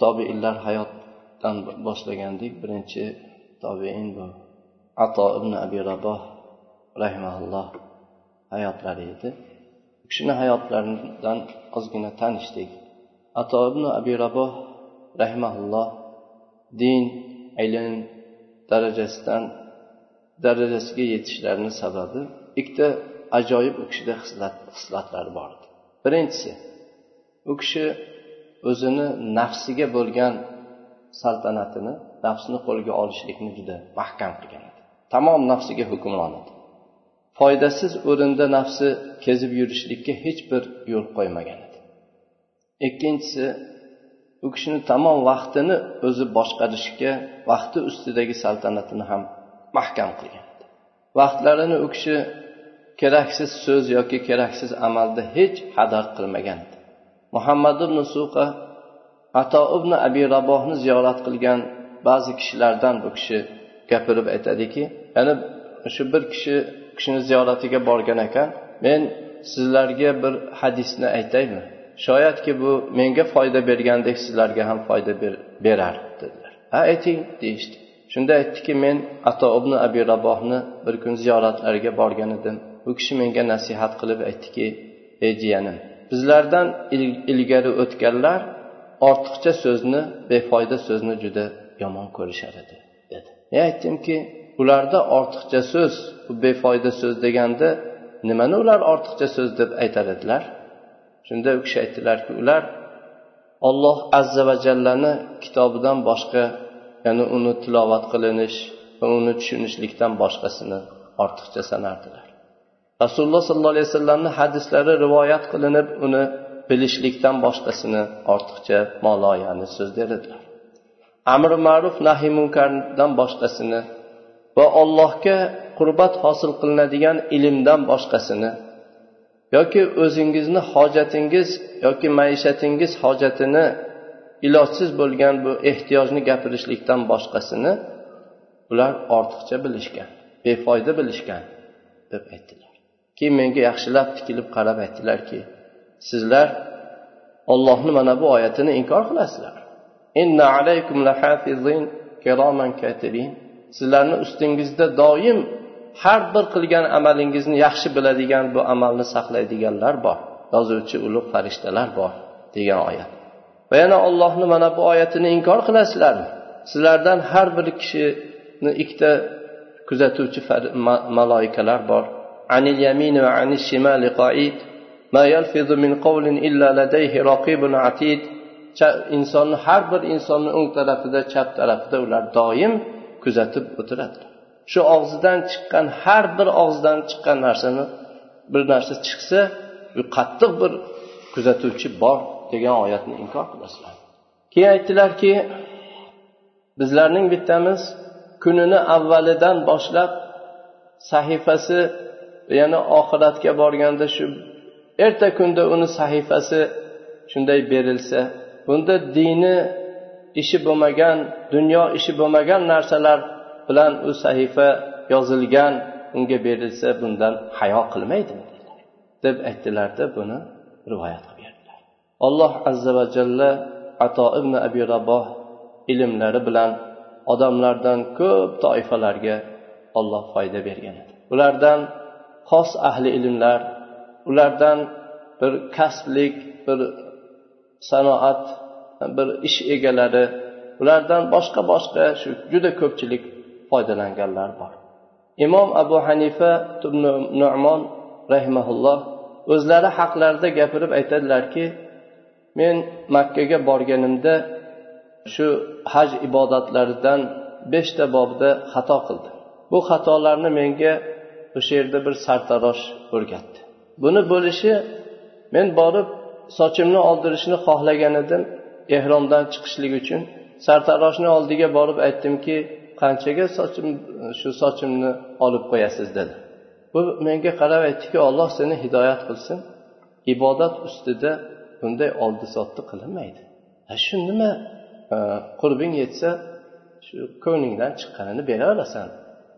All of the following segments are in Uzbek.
tobeinlar hayotdan boshlagandik. Birinchi tobein bu. Ato ibn abi raboh rahimaulloh hayotlari edi. U kishini hayotlaridan ozgina tanishdik. Ato ibn abi raboh rahimaulloh din ilm darajasidan darajasiga yetishlarini sababi ikkita ajoyib u kishida xislatlar bor edi. Birinchisi u kishi o'zini nafsiga bo'lgan saltanatini nafsini qo'lga olishlikni juda mahkam qilgan edi. Tamom nafsiga hukmron edi. Foydasiz o'rinda nafsi kezib yurishlikka hech bir yo'l qo'ymagan edi. Ikkinchisi u kishini tamom vaqtini o'zi boshqarishga vaqti ustidagi saltanatini ham mahkam qilgan edi. Vaqtlarini u kishi keraksiz so'z yoki keraksiz amalda hech hadar qilmagan edi. Muhammad ibn suqa ato ibn abi rabohni ziyorat qilgan ba'zi kishilardan bu kishi gapirib aytadiki ya'ni shu bir kishi kishini ziyoratiga borgan ekan men sizlarga bir hadisni aytaymi? Shoyatki bu menga foyda bergandek sizlarga ham foyda berar dedilar. Ha ayting deyishdi. Shunda aytdiki men ato ibn abi rabohni bir kun ziyoratlariga borgan edim. U kishi menga nasihat qilib aytdiki ey jiyanim bizlardan ilgari o'tganlar ortiqcha so'zni befoyda so'zni juda yomon ko'rishar edi dedi. Men aytdimki ularda ortiqcha so'z bu befoyda so'z deganda nimani ular ortiqcha so'z deb aytar edilar? Shunda u kishi aytdilarki ular olloh azza va jallani kitobidan boshqa ya'ni uni tilovat qilinish va uni tushunishlikdan boshqasini ortiqcha sanardilar. Rasululloh sollallohu alayhi vasallamni hadislari rivoyat qilinib uni bilishlikdan boshqasini ortiqcha moloyani so'z dedilar amri ma'ruf nahiy munkardan boshqasini va allohga qurbat hosil qilinadigan ilmdan boshqasini yoki o'zingizni hojatingiz yoki maishatingiz hojatini ilojsiz bo'lgan bu ehtiyojni gapirishlikdan boshqasini ular ortiqcha bilishgan befoyda bilishgan deb aytdilar keyin menga yaxshilab tikilib qarab aytdilarki sizlar ollohni mana bu oyatini inkor qilasizlar. Inna alaykum lahafizin kiroman katibin. Sizlarni ustingizda doim har bir qilgan amalingizni yaxshi biladigan bu amalni saqlaydiganlar bor. Yozuvchi ulug' farishtalar bor degan oyat. Va yana ollohni mana bu oyatini inkor qilasizlarmi sizlardan har bir kishini ikkita kuzatuvchi maloikalar bor. Anil yamini va anil shimali qoid ma yalfizu min qawlin illa ladayhi raqibun atid insonni har bir insonni o'ng tarafida chap tarafida ular doim kuzatib o'tiradi. Shu og'zidan chiqqan har bir og'zidan chiqqan narsani bir narsa chiqsa qattiq bir kuzatuvchi bor degan oyatni inkor qilasizlar keyin aytdilarki bizlarning bittamiz kunini avvalidan boshlab sahifasi yana oxiratga borganda shu erta kunda uni sahifasi shunday berilsa bunda dini ishi bo'lmagan dunyo ishi bo'lmagan narsalar bilan u sahifa yozilgan unga berilsa bundan hayo qilmaydimi deb aytdilarda buni rivoyat qilib berdilar alloh azza va jalla ato ibn abi raboh ilmlari bilan odamlardan ko'p toifalarga olloh foyda bergan edi. Ulardan xos ahli ilmlar ulardan bir kasblik bir sanoat bir ish egalari ulardan boshqa boshqa shu juda ko'pchilik foydalanganlar bor. Imom abu hanifa nu'mon rahimaulloh o'zlari haqlarida gapirib aytadilarki men makkaga borganimda shu haj ibodatlaridan beshta bobda xato qildim. Bu xatolarni menga o'sha yerda bir sartarosh o'rgatdi. Buni bo'lishi men borib sochimni oldirishni xohlagan edim ehromdan chiqishlik uchun sartaroshni oldiga borib aytdimki qanchaga sochim shu sochimni olib qo'yasiz dedi. Bu menga qarab aytdiki olloh seni hidoyat qilsin ibodat ustida bunday oldi sotdi qilinmaydi shu nima e, qurbing yetsa shu ko'nglingdan chiqqanini beraverasan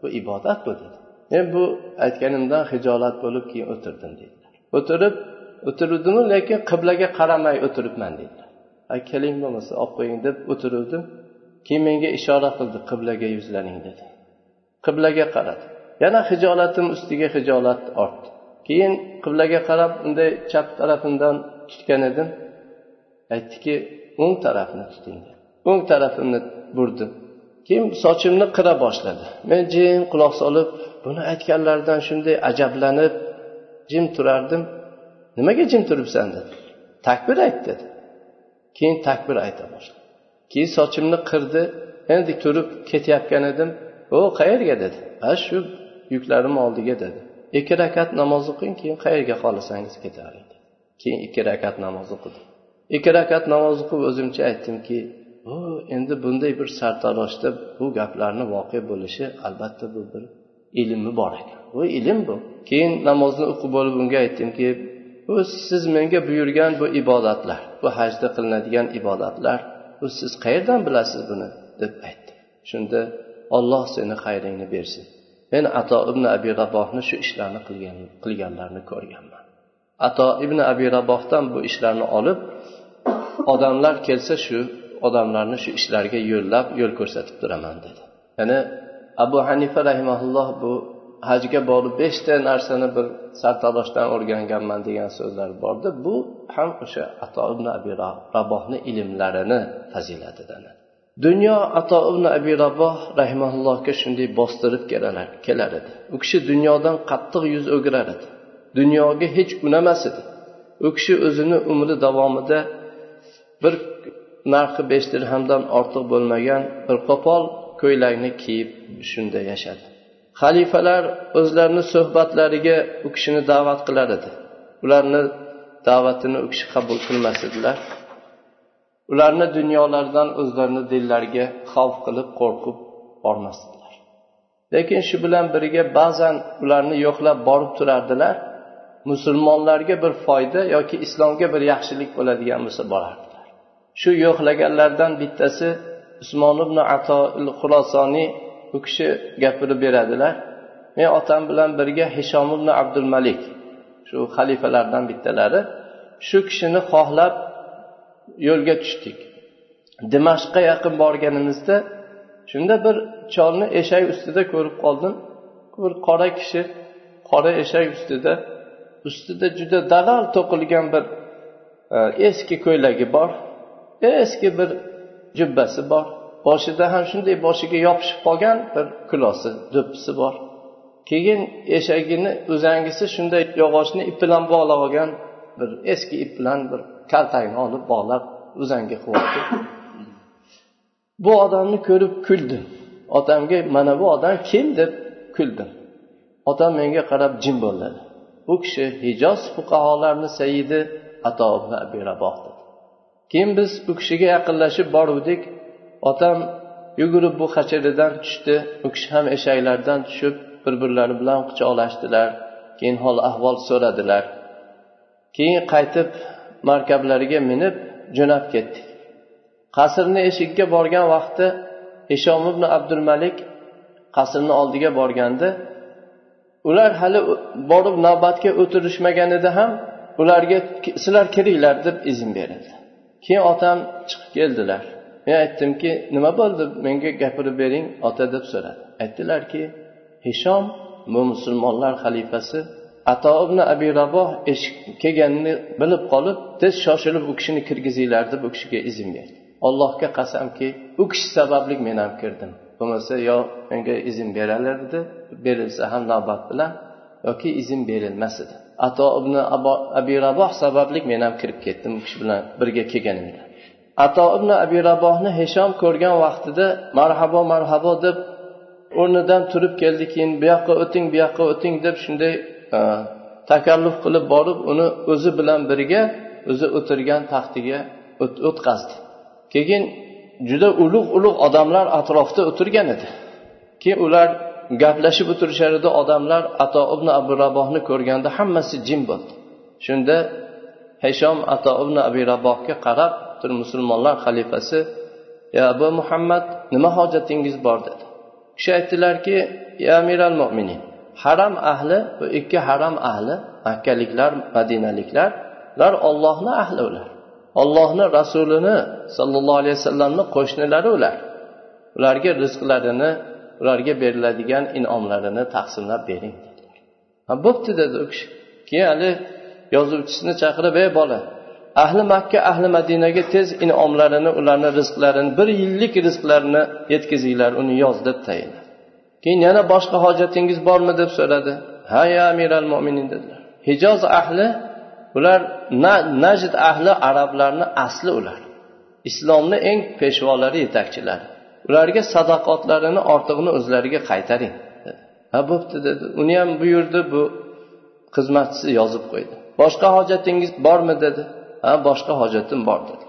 bu ibodat bu dedi. Men bu aytganimdan hijolat bo'lib keyin o'tirdim deydilar o'tirib o'tiruvdimu lekin qiblaga qaramay o'tiribman deydilar keling bo'lmasa olib qo'ying deb o'tiruvdim. Keyin menga ishora qildi qiblaga yuzlaning dedi. Qiblaga qaradi. Yana hijolatim ustiga hijolat ortdi. Keyin qiblaga qarab unday chap tarafimdan tutgan edim. Aytdiki o'ng tarafni tuting o'ng tarafimni burdim. Keyin sochimni qira boshladi. Men jim quloq solib buni aytganlaridan shunday ajablanib jim turardim. Nimaga jim turibsan dedi. Takbir ayt dedi. Keyin takbir ayta boshladi. Keyin sochimni qirdi. Endi turib ketayotgan edim. O qayerga dedi. A shu yuklarim oldiga dedi. Ikki rakat namoz o'qing keyin qayerga xohlasangiz ketavering keyin ikki rakat namoz o'qidim. Ikki rakat namoz o'qib o'zimcha aytdimki endi bunday bir sartaroshda bu gaplarni voqea bo'lishi albatta bu bir ilmi bor ekan. Bu ilm bu. Keyin namozni o'qib bo'lib unga aytdimki bu siz menga buyurgan bu ibodatlar bu hajda qilinadigan ibodatlar bu siz qayerdan bilasiz buni? deb aytdi. Shunda olloh seni xayringni bersin. Men ato ibn abi rabohni shu ishlarni qilgan qilganlarini ko'rganman. Ato ibn abi rabohdan bu ishlarni olib odamlar kelsa shu odamlarni shu ishlarga yo'llab yo'l ko'rsatib turaman dedi. Ya'ni abu hanifa rahimaulloh bu hajga borib beshta narsani bir sartaroshdan o'rganganman degan so'zlar bordi. Bu ham o'sha ato ibn abi rabohni ilmlarini fazilatidan dunyo ato ibn abi raboh rahimaullohga shunday bostirib kelar edi. U kishi dunyodan qattiq yuz o'girar edi. Dunyoga hech unamas edi. U kishi o'zini umri davomida bir narxi besh dirhamdan ortiq bo'lmagan bir qo'pol ko'ylakni kiyib shunda yashadi. Xalifalar o'zlarini suhbatlariga u kishini da'vat qilar edi. Ularni da'vatini u kishi qabul qilmas edilar. Ularni dunyolaridan o'zlarini dillariga xavf qilib qo'rqib bormasdilar lekin shu bilan birga ba'zan ularni yo'qlab borib turardilar. Musulmonlarga bir foyda yoki islomga bir yaxshilik bo'ladigan bo'lsa borardi shu yo'qlaganlardan bittasi usmon ibn ato xulosoniy u kishi gapirib beradilar. Men otam bilan birga hishom ibn abdul malik shu xalifalardan bittalari shu kishini xohlab yo'lga tushdik. Dimashqqa yaqin borganimizda shunda bir cholni eshak ustida ko'rib qoldim. Bir qora kishi qora eshak ustida ustida juda dag'al to'qilgan bir e, eski ko'ylagi bor. Eski bir jubbasi bor. Boshida ham shunday boshiga yopishib qolgan bir kulosi do'ppisi bor. Keyin eshagini uzangisi shunday yog'ochni ip bilan bog'lab olgan bir eski ip bilan bir kaltagini olib bog'lab uzangi qilyapti bu odamni ko'rib kuldim otamga mana bu odam kim? deb kuldim otam menga qarab jim bo'ldi bu kishi hijoz fuqarolarni sayidi ato abi rabohdir. Keyin biz u kishiga yaqinlashib boruvdik. Otam yugurib bu hachiridan tushdi. U kishi ham eshaklardan tushib bir birlari bilan quchoqlashdilar. Keyin hol ahvol so'radilar. Keyin qaytib markablariga minib jo'nab ketdik. Qasrni eshigiga borgan vaqti ishom ibn abdulmalik qasrni oldiga borganda ular hali borib navbatga o'tirishmaganida ham ularga sizlar kiringlar deb izn berildi. Keyin otam chiqib keldilar. Men aytdimki nima bo'ldi? Menga gapirib bering ota deb so'radi. Aytdilarki hishom bu musulmonlar xalifasi ato ibn abi raboh eshik kelganini bilib qolib tez shoshilib u kishini kirgizinglar deb u kishiga izn berdi allohga qasamki u kishi sababli men ham kirdim. Bo'lmasa yo menga izn beralardi berilsa ham navbat bilan yoki izn berilmas edi. Ato ibn abi raboh sababli men ham kirib ketdim u kishi bilan birga kelganimda. Ato ibn abi rabohni hishom ko'rgan vaqtida marhabo marhabo deb o'rnidan turib keldi keyin bu yoqqa o'ting bu yoqqa o'ting deb shunday e, takalluf qilib borib uni o'zi bilan birga o'zi o'tirgan taxtiga o'tqazdi. Keyin juda ulug' ulug' odamlar atrofda o'tirgan edi. Keyin ular gaplashib o'tirishar edi odamlar ato ibn abu rabohni ko'rganda hammasi jim bo'ldi. Shunda hishom ato ibn abi rabohga qarab musulmonlar xalifasi ya abu muhammad nima hojatingiz bor? dedi. Kishi aytdilarki ya amiral mo'minin haram ahli bu ikki haram ahli makkaliklar madinaliklar ular ollohni ahli ular. Ollohni rasulini sollallohu alayhi vasallamni qo'shnilari ular. Ularga rizqlarini ularga beriladigan inomlarini taqsimlab bering. Ha bo'pti dedi u kishi. Keyin hali yozuvchisini chaqirib ey bola ahli makka ahli madinaga tez inomlarini ularni rizqlarini bir yillik rizqlarini yetkazinglar uni yoz deb tayinladi. Keyin yana boshqa hojatingiz bormi? deb so'radi. Ha ya amiral mo'minin dedilar. Hijoz ahli ular najd ahli arablarni asli ular. Islomni eng peshvolari yetakchilari. Ularga sadoqatlarini ortig'ini o'zlariga qaytaring. Ha bo'pti dedi. Uni ham buyurdi bu xizmatchisi yozib qo'ydi. Boshqa hojatingiz bormi dedi. Ha boshqa hojatim bor dedi.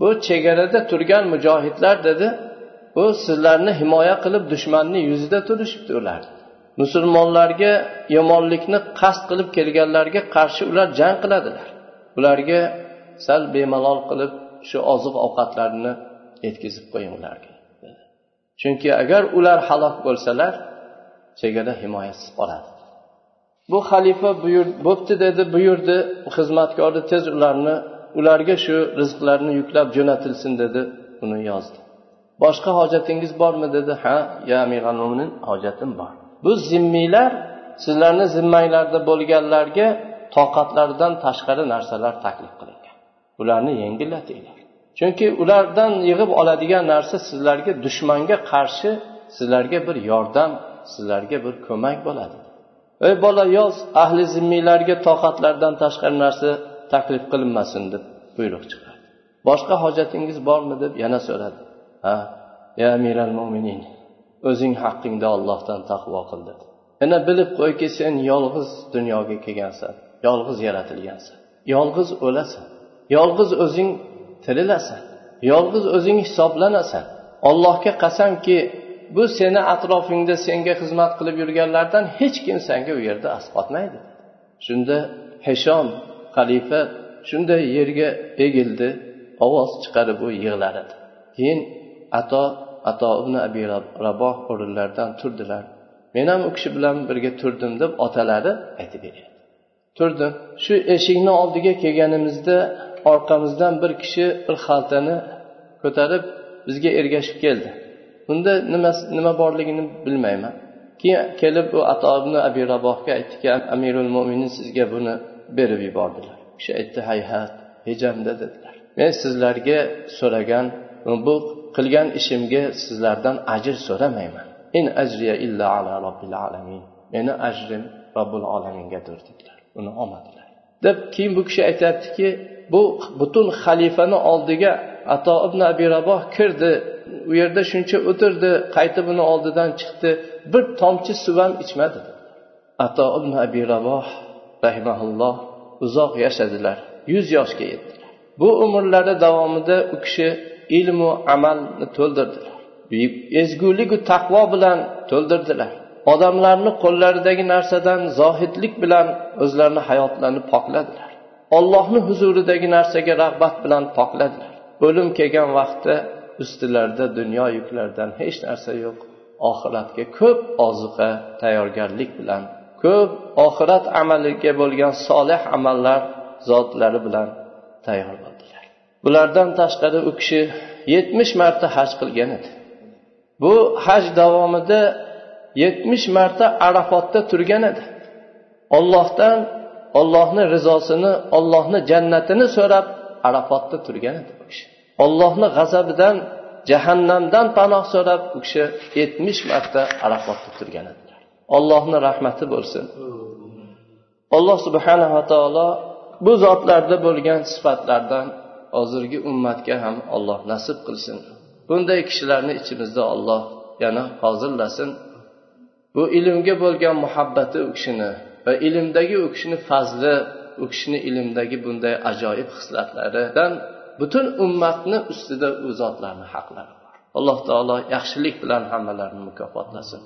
Bu chegarada turgan mujohidlar dedi bu sizlarni himoya qilib dushmanni yuzida turishibdi ular. Musulmonlarga yomonlikni qasd qilib kelganlarga qarshi ular jang qiladilar. Ularga sal bemalol qilib shu oziq ovqatlarni yetkazib qo'ying ularga. Chunki agar ular halok bo'lsalar chegara himoyasiz qoladi. Bu xalifa buyur bo'pti dedi buyurdi xizmatkori tez ularni ularga shu rizqlarni yuklab jo'natilsin dedi uni yozdi. Boshqa hojatingiz bormi dedi ha ya amiral hojatim bor. Bu zimmiylar sizlarni zimmanglarda bo'lganlarga toqatlaridan tashqari narsalar taklif qilingan. Ularni yengillatinglar. Chunki ulardan yig'ib oladigan narsa sizlarga dushmanga qarshi sizlarga bir yordam sizlarga bir ko'mak bo'ladi. Ey bola yoz ahli zimmiylarga toqatlaridan tashqari narsa taklif qilinmasin deb buyruq chiqardi boshqa hojatingiz bormi deb yana so'radi. Ha ya amiral mo'minin o'zing haqqingda ollohdan taqvo qil dedi. Yana bilib qo'yki sen yolg'iz dunyoga kelgansan yolg'iz yaratilgansan yolg'iz o'lasan yolg'iz o'zing tirilasan yolg'iz o'zing hisoblanasan. Allohga qasamki bu seni atrofingda senga xizmat qilib yurganlardan hech kim senga u yerda asqotmaydi. Shunda heshom xalifa shunday yerga egildi ovoz chiqarib u yig'lar edi keyin ato ato ibn abi raboh o'rinlaridan turdilar. Men ham u kishi bilan birga turdim deb otalari aytib beryapti. Turdim. Shu eshikni oldiga kelganimizda orqamizdan bir kishi bir xaltani ko'tarib bizga ergashib keldi. Unda nima nima borligini bilmayman. Keyin kelib u ato ibn abi rabohga aytdiki amirul mo'minin sizga buni berib yubordilar. Kishi aytdi hayhat hejamda dedilar. Men sizlarga so'ragan bu qilgan ishimga sizlardan ajr so'ramayman. In ajriya illa ala robbil alamin. Meni ajrim robbil olamingadir dedilar. Uni olmadilar. Deb keyin bu kishi aytyaptiki bu butun xalifani oldiga ato ibn abi raboh kirdi u yerda shuncha o'tirdi qaytib uni oldidan chiqdi bir tomchi suv ham ichmadi. Ato ibn abi raboh rahimaulloh uzoq yashadilar yuz yoshga yetdilar. Bu umrlari davomida u kishi ilmu amalni to'ldirdilar ezguligu taqvo bilan to'ldirdilar. Odamlarni qo'llaridagi narsadan zohidlik bilan o'zlarini hayotlarini pokladilar. Ollohni huzuridagi narsaga rag'bat bilan pokladilar. O'lim kelgan vaqtda ustilarida dunyo yuklaridan hech narsa yo'q. Oxiratga ko'p ozuqa tayyorgarlik bilan ko'p oxirat amaliga bo'lgan solih amallar zotlari bilan tayyor bo'ldilar bulardan tashqari u kishi yetmish marta haj qilgan edi. Bu haj davomida yetmish marta arafotda turgan edi. Ollohdan ollohni rizosini ollohni jannatini so'rab arafotda turgan edi u kishi. Ollohni g'azabidan jahannamdan panoh so'rab u kishi yetmish marta arafotda turgan edilar. Ollohni rahmati bo'lsin. Alloh subhanava taolo bu zotlarda bo'lgan sifatlardan hozirgi ummatga ham olloh nasib qilsin. Bunday kishilarni ichimizda olloh yana hozirlasin bu ilmga bo'lgan muhabbati u kishini va ilmdagi u kishini fazli u kishini ilmdagi bunday ajoyib hislatlaridan butun ummatni ustida u zotlarni haqlari bor alloh taolo yaxshilik bilan hammalarini mukofotlasin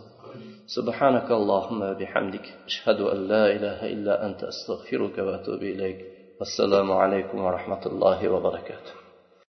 سبحانك اللهم وبحمدك أشهد أن لا إله إلا أنت أستغفرك وأتوب إليك والسلام عليكم ورحمة الله وبركاته